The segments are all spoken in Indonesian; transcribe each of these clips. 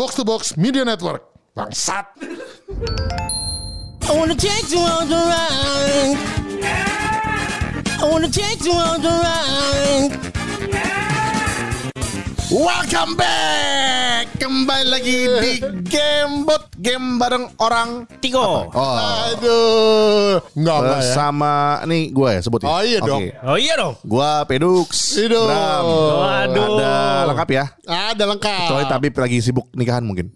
Box to Box Media Network. Bangsat. I wanna take you on the ride. I wanna take you on the ride. Welcome back. Kembali lagi di Gamebot Game bareng orang Tigo. Oh. Aduh. Enggak enggak ya. Bersama nih gue ya sebutin. Oh, iya dong. Oke. Oh iya dong. Gua Pedux. Hidup. Bram. Waduh. Ada lengkap ya. Ada lengkap. Kecuali Tabib lagi sibuk nikahan mungkin.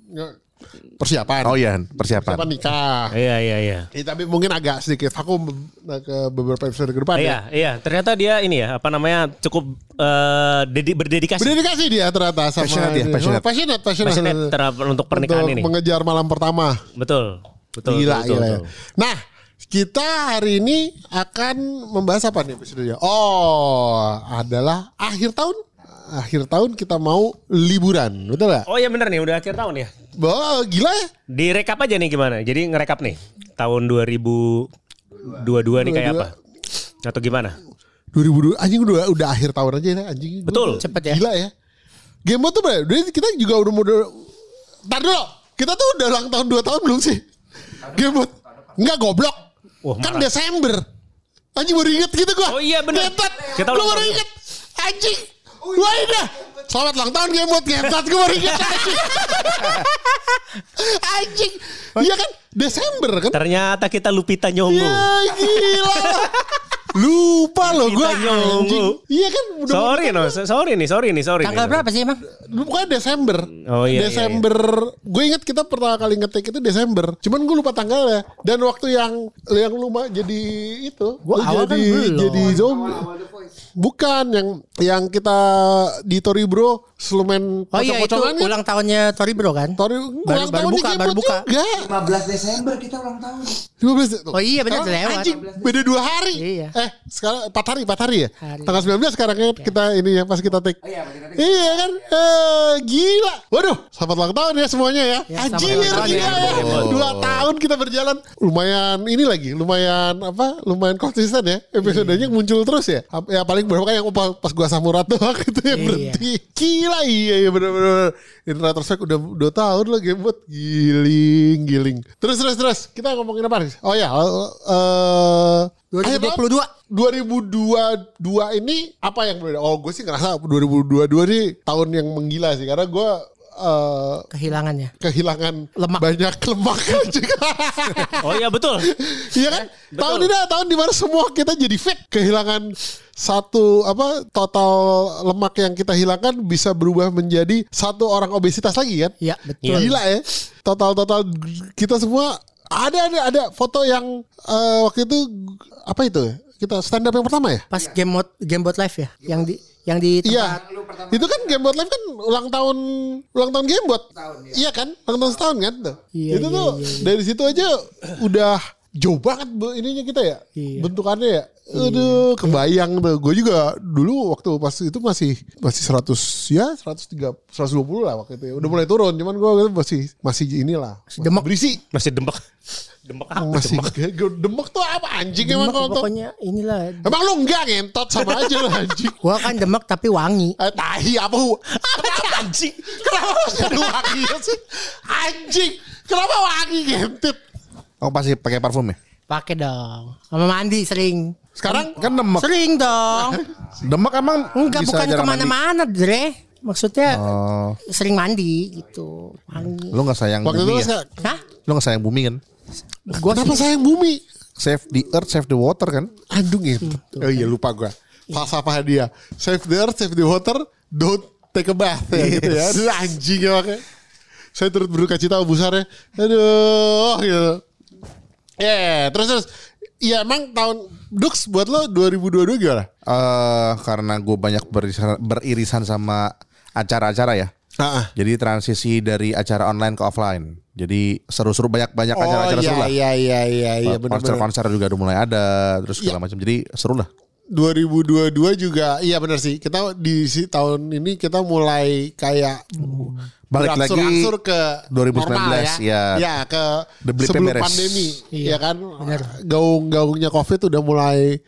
Persiapan. Oh iya, persiapan. Persiapan nikah. Iya iya iya. Eh, tapi mungkin agak sedikit vakum ke beberapa episode ke depan ya. Iya iya. Ternyata dia ini ya apa namanya cukup eh, dedi- berdedikasi. Berdedikasi dia ternyata sama Passionate ya, passionate. Oh, passionate, passionate. Passionate terhadap- untuk pernikahan ini. mengejar malam pertama. Betul. Betul. gila, betul, gila. betul. Nah, kita hari ini akan membahas apa nih episodenya? Oh, adalah akhir tahun. Akhir tahun kita mau liburan, betul gak? Oh iya bener nih udah akhir tahun ya. Wah, gila ya. Direkap aja nih gimana. Jadi ngerekap nih tahun 2022 nih kayak apa? Atau gimana? 2002 anjing udah udah akhir tahun aja ya anjing. Betul. Cepet ya. Gila ya. Game tuh berarti berarti kita juga udah mau Ntar dulu. Kita tuh udah ulang tahun 2 tahun belum sih? Game Enggak goblok. Wah, kan marah. Desember. Anjing baru inget gitu gua. Oh iya, bener. Ngetot. Kita Gua baru inget. Anjing. Wah udah. Selamat ulang tahun Game Boy Ngetot gua baru inget anjing. Iya kan Desember kan? Ternyata kita Lupita Nyong'o. Ya gila. Lupa loh gue anjing. Iya kan udah Sorry no, sorry nih, sorry nih, sorry. Tanggal nih. berapa sih emang? Pokoknya Desember. Oh, iya, iya, Desember. Gue inget kita pertama kali ngetik itu Desember. Cuman gue lupa tanggalnya. Dan waktu yang yang lu mah jadi itu. Gua lu awal kan jadi belum. jadi zombie. Bukan yang yang kita di Tori Bro slumen Oh iya itu kan? ulang tahunnya Tori Bro kan? Tori Baru- ulang baru tahun buka, baru buka. juga. 15 Desember kita ulang tahun. 15 Oh iya, benar, lewat. Anjing, beda dua hari. Iya. Eh, sekarang 4 hari, 4 hari ya? Hari. Tanggal 19 sekarang kan kita ini ya pas kita take. Oh iya, pas kita take. Iya kan? Eh, gila. Waduh, selamat ulang tahun ya semuanya ya. Ya, Anjir, tahun gila ya. ya. Dua tahun kita berjalan. Lumayan ini lagi, lumayan apa? Lumayan konsisten ya. Episodenya muncul terus ya. Ya paling berapa yang pas, pas gua samurat doang itu yang Iya. berhenti. Gila iya iya bener-bener. In retrospect udah dua tahun loh game buat giling giling. Terus terus terus kita ngomongin apa nih? Oh ya, eh 2022. 2022 ini apa yang berbeda? Oh gue sih ngerasa 2022 nih tahun yang menggila sih karena gue eh, Kehilangannya. kehilangan Lemak. banyak lemak juga. Oh iya betul. Iya kan? Tahun ini adalah tahun di mana semua kita jadi fit. Kehilangan satu apa total lemak yang kita hilangkan bisa berubah menjadi satu orang obesitas lagi kan? Iya betul. Gila ya. Total total kita semua ada ada ada foto yang eh, waktu itu apa itu? Kita stand up yang pertama ya? Pas game mode game bot live ya, yang di yang di Iya. Itu kan Gamebot Live kan ulang tahun ulang tahun Gamebot. Iya kan? Ulang tahun setahun kan tuh. Iya, itu iya, tuh iya, iya. dari situ aja udah jauh banget bu, ininya kita ya. Iya. Bentukannya ya. Aduh, kebayang tuh. Gue juga dulu waktu pas itu masih masih 100 ya 103 120 lah waktu itu. ya. Udah mulai turun, cuman gue masih masih inilah. Masih demek. berisi. Masih dembek. Dembek apa? Masih Dembek. demek tuh apa anjing emang Demek kalau tuh. pokoknya inilah. Emang lu enggak ngentot sama aja lu anjing. Gua kan demek tapi wangi. Eh, tahi apa? Apa anjing? Kenapa harus ada wangi sih? Anjing. Kenapa wangi gentit? Oh pasti pakai parfum ya? Pakai dong. Sama mandi sering. Sekarang Kan demek. Sering dong. Demek emang Enggak bisa bukan ke mana-mana Dre. Maksudnya Oh, sering mandi gitu. Wangi. lu nggak sayang waktu bumi kan ya? Hah? Lu nggak sayang bumi kan? Gua kenapa sih- sayang bumi? Save the earth, save the water kan? Aduh gentit. Oh iya lupa gua. Falsafah dia. Save the earth, save the water, don't take a bath ya gitu ya. Aduh anjing ya makanya. Saya turut berduka cita besarnya. Aduh gitu. Ya, terus terus. Iya emang tahun Dux buat lo 2022 gimana? Eh karena gue banyak beririsan, beririsan sama acara-acara ya. Ah, ah. Jadi transisi dari acara online ke offline. Jadi seru-seru banyak-banyak acara-acara iya, seru lah. iya iya iya iya. Konser-konser juga udah mulai ada, terus segala macam. Jadi seru lah. 2022 juga iya benar sih. Kita di si tahun ini kita mulai kayak Balik lagi berangsur-angsur ke 2019, normal ya. ya. Ya ke sebelum beres. pandemi Iya, ya kan. Gaung-gaungnya Covid udah mulai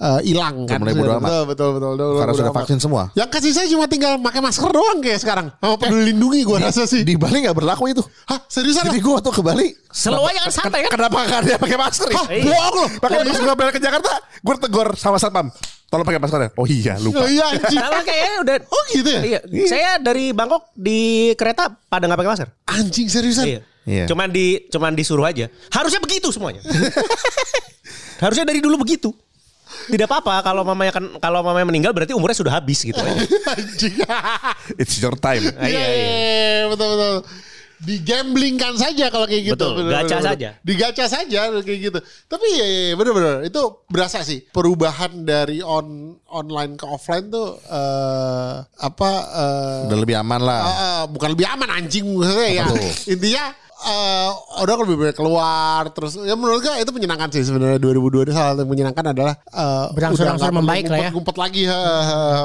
eh, hilang kan. mulai bodo amat. betul, betul, betul, betul, Karena sudah amat. vaksin semua. Yang kasih saya cuma tinggal pakai masker doang kayak sekarang. Sama peduli lindungi gue rasa sih. Di Bali nggak berlaku itu. Hah seriusan? Jadi gue waktu ke Bali Selalu aja kan santai kan. Kenapa nggak dia pakai masker ya? Hah, bohong loh. Pakai masker gue balik ke Jakarta, gue tegur sama satpam. Tolong pakai masker ya. Oh iya lupa. Oh, iya anjing. Kalau kayaknya udah Oh gitu ya? Iya, saya dari Bangkok di kereta pada nggak pakai masker. Anjing seriusan. Iya. Iya. Cuman di cuman disuruh aja. Harusnya begitu semuanya. Harusnya dari dulu begitu. Tidak apa-apa kalau mamanya kan kalau mamanya meninggal berarti umurnya sudah habis gitu. It's your time. Iya, Iya, iya, betul betul. Digamblingkan saja kalau kayak gitu. Betul, Bener, gacha bener, saja. bener. Digaca saja kayak gitu. Tapi ya, ya, ya, bener-bener itu berasa sih perubahan dari on online ke offline tuh eh apa eh, Udah lebih aman lah. eh, eh, bukan lebih aman anjing maksudnya ya. tuh? Intinya eh udah lebih banyak keluar terus ya menurut gue itu menyenangkan sih sebenarnya 2002 ini salah satu yang menyenangkan adalah eh, Berangsur-angsur membaik lah ya. ngumpet-ngumpet lagi ha,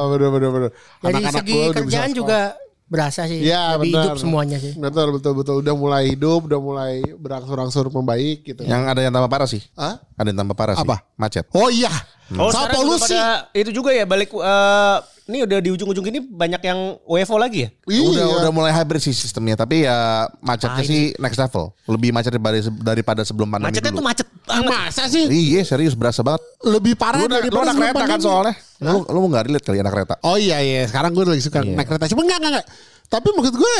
bener bener bener Dari Anak-anak segi gua udah bisa kerjaan juga berasa sih. Iya Lebih benar. hidup semuanya sih. Betul betul betul udah mulai hidup, udah mulai berangsur-angsur membaik gitu. Yang ada yang tambah parah sih. Hah? Ada yang tambah parah sih. Apa? Macet. Oh iya. Oh, Sama sekarang juga polusi. itu juga ya balik eh, ini udah di ujung-ujung ini banyak yang WFO lagi ya? Iya. Udah udah mulai hybrid sih sistemnya, tapi ya macetnya Ah, sih next level. Lebih macet daripada daripada sebelum pandemi Macetnya dulu. tuh macet banget. Masa sih Iya serius berasa banget. lebih parah Lu, lu daripada anak sebelum kereta kan soalnya. Lu, lu nggak relate kali anak kereta. Oh iya iya, sekarang gue lagi suka Iya. naik kereta. Cuma enggak enggak enggak. Tapi maksud gue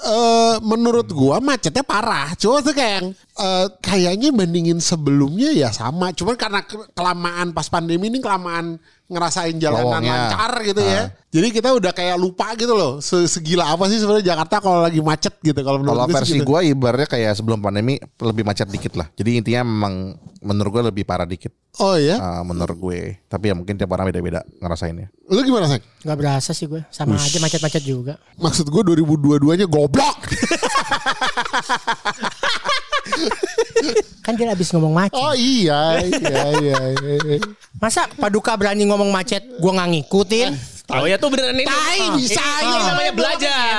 eh menurut gue macetnya parah. Cuma tuh kayak yang, eh, kayaknya bandingin sebelumnya ya sama. Cuman karena ke- kelamaan pas pandemi ini kelamaan ngerasain jalanan Lowongnya. lancar gitu ya. Jadi kita udah kayak lupa gitu loh. Se- Segila apa sih sebenarnya Jakarta kalau lagi macet gitu kalau menurut Kalau gue sih versi gitu. gue ibaratnya kayak sebelum pandemi lebih macet dikit lah. Jadi intinya memang menurut gue lebih parah dikit. Oh iya. Ah, menurut gue. Tapi ya mungkin tiap orang beda-beda ngerasainnya. Lu gimana sih? Gak berasa sih gue. Sama aja macet-macet juga. Maksud gue 2022-nya goblok. Kan dia habis ngomong macet. Oh iya, iya, iya. iya. Masa Paduka berani ngomong macet gue nggak ngikutin? Oh ya tuh beneran ini. Tai bisa Ini ya. namanya belajar.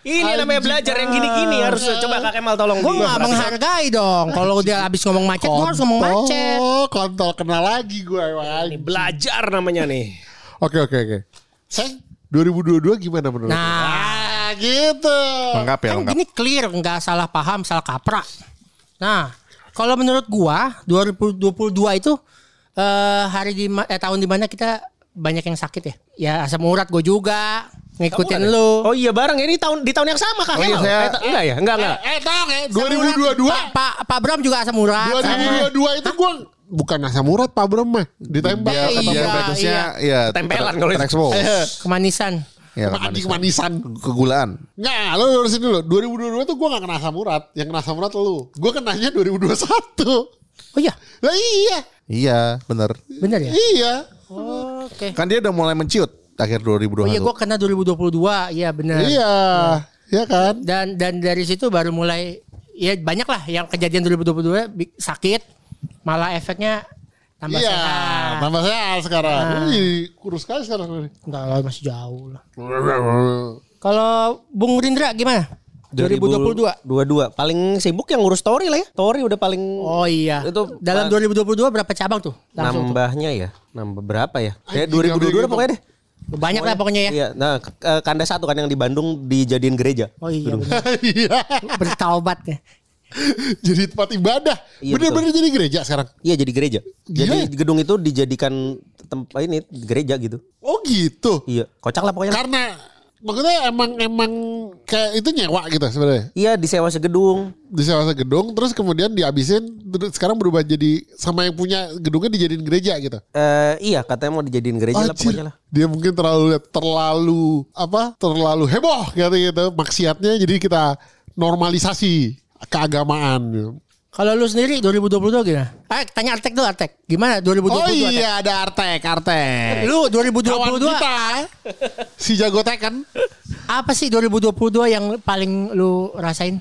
Ini namanya belajar yang gini-gini harus coba Kak Kemal tolong Gue nggak menghargai dong. Kalau dia habis ngomong macet, gue harus ngomong macet. Oh, kontol kena lagi gue. Ini belajar namanya nih. Oke, oke, oke. Seng, 2022 gimana menurut lu? Nah, Ah, gitu. Lengkap ya kan lengkap. gini clear, nggak salah paham, salah kaprah. Nah, kalau menurut gua 2022 itu eh, hari di eh, tahun di mana kita banyak yang sakit ya. Ya asam urat gue juga ngikutin lu. Oh iya bareng ini tahun di tahun yang sama Kak Oh iya, saya- Eh, enggak ya? Enggak enggak. Eh, ya, Asam urat. 2022. Pak, Pak, Pak Bram juga asam urat. 2022 itu gue bukan asam urat Pak Bram mah. Ditembak. Iya, iya. batasnya ya Ketempelan kalau itu. Kemanisan. Ya, Anjing kemanisan. manisan. Kegulaan. Nggak, lu lurusin dulu. 2022 tuh gue gak kena asam urat. Yang kena asam urat lu. Gue kenanya 2021. Oh iya, Lah iya. Iya, bener. bener ya? Iya. Oke. Kan dia udah mulai menciut akhir 2021. Oh iya, gue kena 2022. Iya bener. Iya. Iya kan? Dan dan dari situ baru mulai ya banyak lah yang kejadian 2022 bi- sakit malah efeknya tambah Iya. sehat. Tambah sehat sekarang. Nah. Wih, kurus sekali sekarang. Enggak lah masih jauh lah. Kalau Bung Rindra gimana? 2022. 22. Paling sibuk yang ngurus story lah ya. Story udah paling Oh iya. Itu dalam pas- 2022 berapa cabang tuh? Langsung tuh. nambahnya ya. Nambah berapa ya? Kayak Anjing, 2022 ngambil dah pokoknya deh. Banyak lah pokoknya ya. Iya, nah eh, kanda satu kan yang di Bandung dijadiin gereja. Oh iya. Iya. Bertaubat ya. jadi tempat ibadah. Iya, Bener-bener jadi gereja sekarang. Iya jadi gereja. Gila Jadi gedung itu dijadikan tempat ini gereja gitu. Oh gitu. Iya, kocak lah pokoknya. Karena maksudnya emang emang kayak itu nyewa gitu sebenarnya. Iya disewa segedung. Di sewa gedung terus kemudian dihabisin sekarang berubah jadi sama yang punya gedungnya dijadiin gereja gitu. Eh iya katanya mau dijadiin gereja lah Anjir, pokoknya lah. Dia mungkin terlalu terlalu apa? Terlalu heboh gitu gitu maksiatnya jadi kita normalisasi keagamaan. Kalau lu sendiri 2022 gimana? Eh tanya Artek dulu Artek. Gimana 2022? Oh Artek? iya ada Artek, Artek. Lu 2022 Kawan kita si jago Tekken. apa sih 2022 yang paling lu rasain?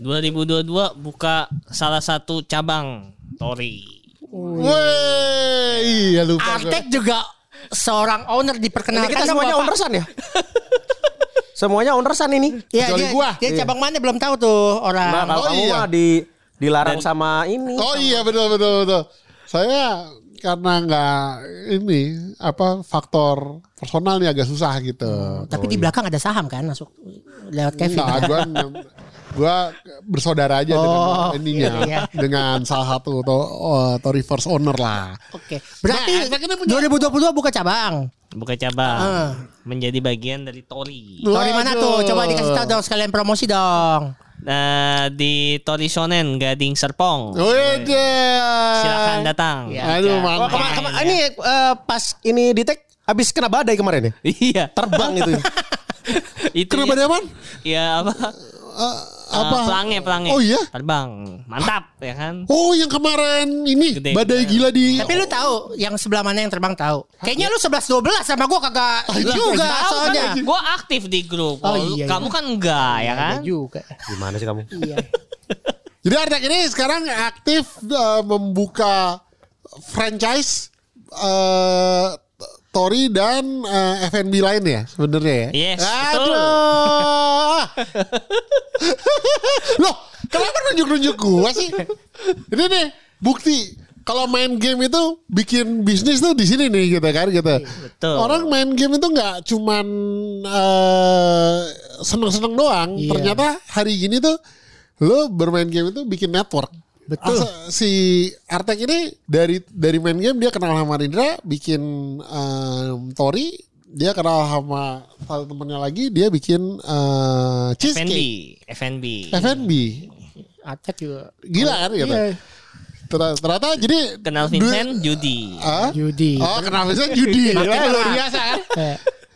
2022 buka salah satu cabang Tori. Wih, iya lupa. Artek juga seorang owner Ini diperkenalkan kita dong, semuanya ownersan ya? semuanya ownersan ini. Iya Kecuali dia, gua. dia cabang mana belum tahu tuh orang. Nah, kalau Oh, kamu iya. mah di dilarang sama ini. Oh iya betul betul betul. Saya karena nggak ini apa faktor personal nih agak susah gitu. Tapi di belakang ada saham kan masuk lewat Kevin. Enggak, gua gua bersaudara aja Oh, dengan ininya iya, iya. dengan salah satu to, oh, to reverse owner lah. Oke. Berarti Nah, saya kira punya- 2022 buka cabang. Buka cabang. Ah. Menjadi bagian dari Tori. Tori mana tuh? Coba dikasih tahu dong sekalian promosi dong. Nah, di Tori Shonen Gading Serpong. Wede. Silakan datang. Ya. Aduh, Ya. Oh, kema- kema- ini eh, pas ini di tag habis kena badai kemarin ya. Iya. Terbang itu. Itu Kenapa dia man? Ya apa? Apa? Ah, pelangi, pelangi. Oh iya? Terbang. Mantap ya kan? Oh yang kemarin ini Gede. badai gila di Tapi lu tahu yang sebelah mana yang terbang tahu? Kayaknya lu 11 12 sama gua kagak juga Tahu soalnya. kan gue aktif di grup. Oh, iya, kamu iya. kan enggak ya kan? Ada juga. Gimana sih kamu? Iya. Jadi Artek ini sekarang aktif uh, membuka franchise uh, Tori dan uh, FNB lain ya sebenarnya ya. Yes. Aduh. Loh, kenapa nunjuk-nunjuk gua sih? Ini nih bukti kalau main game itu bikin bisnis tuh di sini nih gitu kan gitu. Betul. Orang main game itu nggak cuman eh, seneng-seneng doang. Iya. Ternyata hari gini tuh lo bermain game itu bikin network. Betul. Asa- si Artek ini dari dari main game dia kenal sama Rindra, bikin em, Tori, dia kenal sama salah temennya lagi, dia bikin eh, FNB, cheesecake, FNB. FNB. Attack juga. Gila kan gitu. Iya. Ternyata, ternyata jadi Kenal Vincent, Judi. Ah? Judi. Oh, kenal Vincent Judi. Wah, luar biasa kan?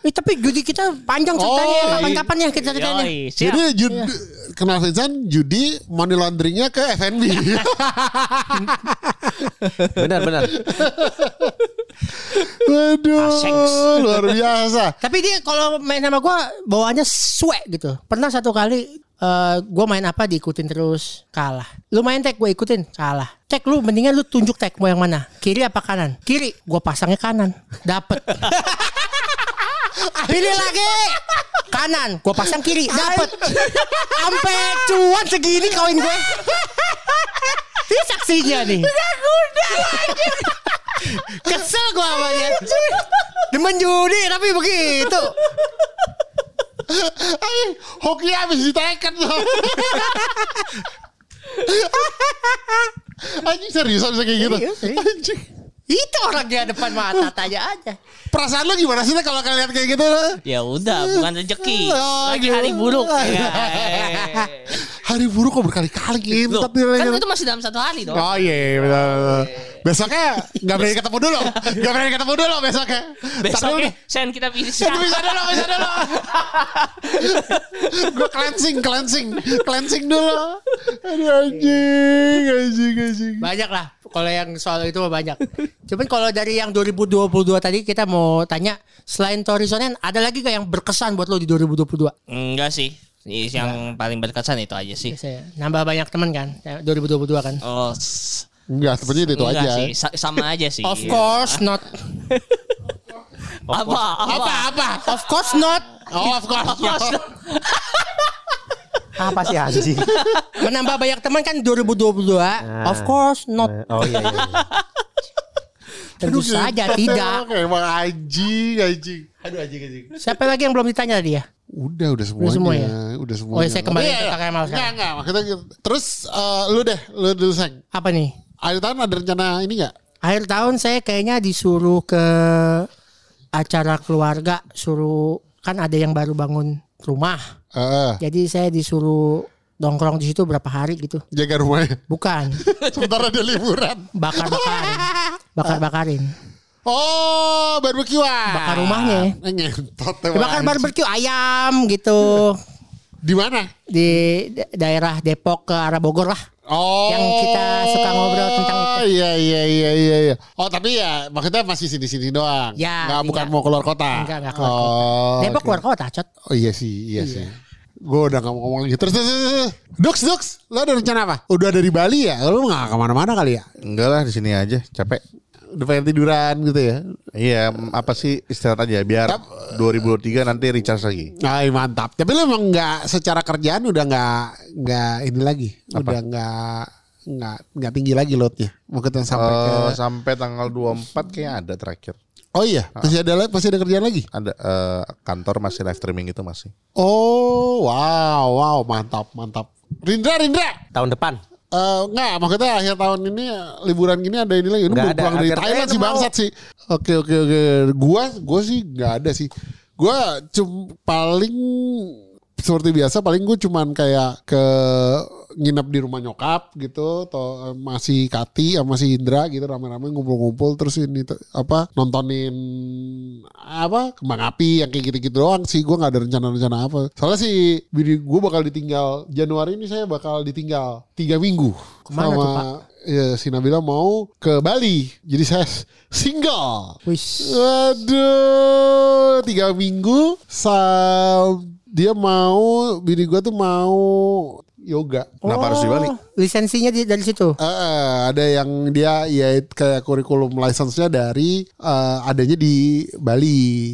Eh, tapi judi kita panjang ceritanya. Oh, Kapan-kapan ya kita ceritanya. Yoi, siap. Jadi judi, kenal Vincent judi money launderingnya ke FNB. Benar benar. Waduh, Asengs. luar biasa. Tapi dia kalau main sama gua bawaannya swag gitu. Pernah satu kali eh gua main apa diikutin terus kalah. Lu main tag gue ikutin kalah. Cek lu mendingan lu tunjuk tag mau yang mana? Kiri apa kanan? Kiri. Gua pasangnya kanan. Dapet. Pilih lagi. Kanan. Gua pasang kiri. Dapet. Sampai cuan segini koin gue. Ini saksinya nih. Kesel gua sama dia. Demen judi tapi begitu. Ay, hoki habis diteken loh. Anjing serius bisa kayak gitu. Serius. Anjing. Itu orang dia depan mata tanya aja. Perasaan lu gimana sih kalau kalian kayak gitu? Ya udah, bukan rezeki. Oh, Lagi gitu. hari buruk. Ya. Hari buruk kok berkali-kali ngentot nilainya. kan itu masih dalam satu hari dong. Oh iya, iya, betul, betul. Besoknya nggak berani ketemu dulu, nggak berani ketemu dulu besoknya. Besoknya Sen kita bisa. Bisa, bisa dulu, bisa dulu. Gue cleansing, cleansing, cleansing dulu. Aduh anjing, anjing, anjing. Banyak lah. Kalau yang soal itu banyak. Cuman kalau dari yang 2022 tadi kita mau tanya selain Tori Sonen ada lagi gak yang berkesan buat lo di 2022? Enggak sih. Yang paling berkesan itu aja sih. Nambah banyak teman kan ya, 2022 kan. Oh, Enggak, sebenarnya itu enggak aja. sih. Sa- sama aja sih. Of course not. Apa? Apa? Apa? Of course not. Oh, of course. Of course. Apa sih anjing? Menambah banyak teman kan 2022. Of course not. Oh iya iya. Tentu saja tidak. Oke, emang anjing, anjing. Aduh anjing, anjing. Siapa lagi yang belum ditanya tadi ya? Udah, udah semuanya. semua ya? Udah semuanya. Oh, ya, saya kembali Iya, ke iya. Kak Enggak, sekarang. enggak. Maksudnya gitu. Terus eh, lu deh, lu dulu Seng. Apa nih? Akhir tahun ada rencana ini enggak? Akhir tahun saya kayaknya disuruh ke acara keluarga, suruh kan ada yang baru bangun rumah. Heeh. Jadi saya disuruh nongkrong di situ berapa hari gitu. jaga rumahnya. Bukan, Sementara dia liburan. bakar-bakarin. Bakar-bakarin. Oh, barbekyuan. Bakar rumahnya. Ngentot. Bakar barbeque ayam gitu Di mana? di da- daerah Depok ke arah Bogor lah. Oh. Yang kita suka ngobrol tentang itu. Iya, iya, iya, iya, iya. Oh, tapi ya maksudnya masih sini-sini doang. Ya, Nggak, bukan iya. mau keluar kota. Enggak, enggak keluar kota. oh, Depok oke. keluar kota, cot. Oh iya sih, iya, sih. Gue udah gak mau ngomong lagi. Terus, terus, terus, terus. Dux, Dux, lo ada rencana apa? Udah dari Bali ya? Lo gak ke mana-mana kali ya? Enggak lah di sini aja, capek. Udah pengen tiduran gitu ya? Iya, apa sih istirahat aja biar 2023 nanti recharge lagi. Ay, mantap. Tapi lo emang gak secara kerjaan udah gak, gak ini lagi. Udah gak nggak nggak tinggi lagi loadnya. Maksudnya sampai ke Eh, sampai tanggal 24 kayak ada terakhir. Oh iya, masih ada masih ada kerjaan lagi. Ada eh, kantor masih live streaming itu masih. Oh, wow, wow, mantap, mantap. Rindra, Rindra. Tahun depan. Eh enggak, maksudnya akhir tahun ini liburan gini ada ini lagi. Lu Nggak baru ada. pulang dari Thailand sih bangsat sih. Oke oke oke. Gua gua sih nggak ada sih. Gua cum paling seperti biasa paling gue cuman kayak ke nginep di rumah nyokap gitu atau eh, masih Kati sama si Indra gitu rame-rame ngumpul-ngumpul terus ini apa nontonin apa kembang api yang kayak gitu-gitu doang sih. Gue nggak ada rencana-rencana apa. Soalnya sih bini gue bakal ditinggal Januari ini saya bakal ditinggal tiga minggu. Ke mana sama tuh, Pak? ya si Nabila mau ke Bali. Jadi saya single. Waduh, tiga minggu sam dia mau bini gua tuh mau yoga. Kenapa harus di Bali? Oh, Lisensinya di, dari situ. Eh, ada yang dia ya kayak kurikulum license-nya dari eh, adanya di Bali.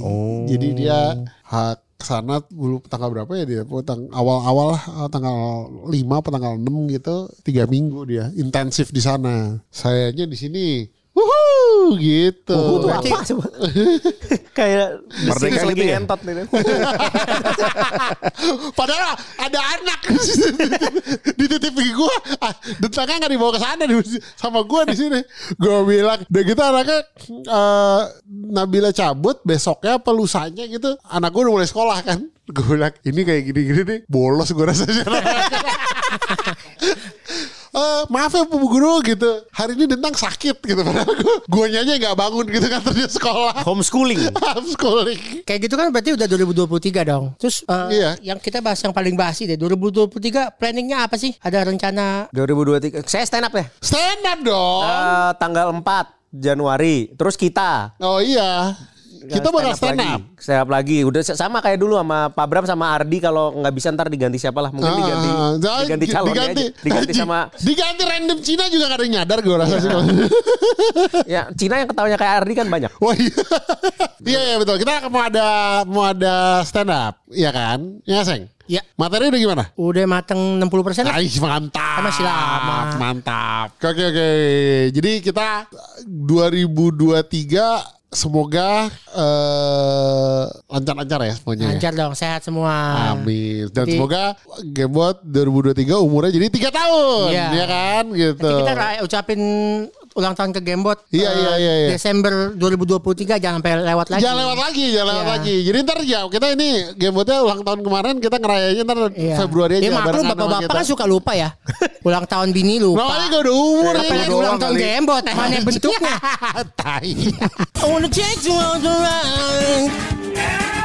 Jadi dia hak sana dulu tanggal berapa ya dia? Tang- awal-awal lah, eh, tanggal 5 atau tanggal 6 gitu, tiga minggu dia intensif di sana. Sayanya di sini. Gitu. Itu apa coba? Kayak Merdeka lagi gitu ya? ngentot nih. Padahal ada anak dititipin gue, ah, dentangnya nggak dibawa ke sana di- sama gue di sini. Gue bilang, udah gitu anaknya eh, Nabila cabut besoknya apa lusanya gitu, anak gue udah mulai sekolah kan. Gue bilang ini kayak gini-gini nih bolos gue rasanya. Eh, maaf ya Bu Guru gitu Hari ini Dentang sakit gitu Padahal gue Guanya aja gak bangun gitu kan Terus sekolah Homeschooling. Homeschooling Kayak gitu kan berarti udah 2023 dong. Terus eh, Iya. yang kita bahas yang paling basi deh. 2023 planningnya apa sih? Ada rencana 2023. Saya stand up ya. Stand up dong Eh, tanggal 4 Januari. Terus kita. Oh iya Kita bakal stand lagi. up Stand up lagi. Udah sama kayak dulu sama Pak Bram sama Ardi kalau nggak bisa ntar diganti siapa lah. Mungkin diganti Ah, ah, diganti calon diganti, aja. Diganti sama diganti random Cina juga gak ada yang nyadar gue rasa sih. ya Cina yang ketawanya kayak Ardi kan banyak. Wah iya. iya iya betul. Kita mau ada mau ada stand up, iya kan? Ya Seng. Ya. Materi udah gimana? udah mateng 60% lah. Ais mantap. Kan masih lama. Mantap. Oke oke. Jadi kita 2023 semoga eh, lancar-lancar ya semuanya. ya. Lancar dong, sehat semua. Amin. Dan Jadi- semoga Gamebot 2023 umurnya jadi tiga tahun, Iya. ya kan? Gitu. Nanti kita ucapin ulang tahun ke Gamebot. Iya, eh, iya, iya, iya. Desember 2023 jangan sampai lewat lagi. Jangan lewat lagi, jangan lewat Iya. lagi. Jadi ntar ya kita ini Gamebotnya ulang tahun kemarin kita ngerayainnya ntar Iya. Februari aja. Ya maklum bapak-bapak kan suka lupa ya. ulang tahun bini lupa. Nah, ini gak ada umur ini. lagi ulang tahun Gamebot? Mana bentuknya? Tai. I wanna on the ride.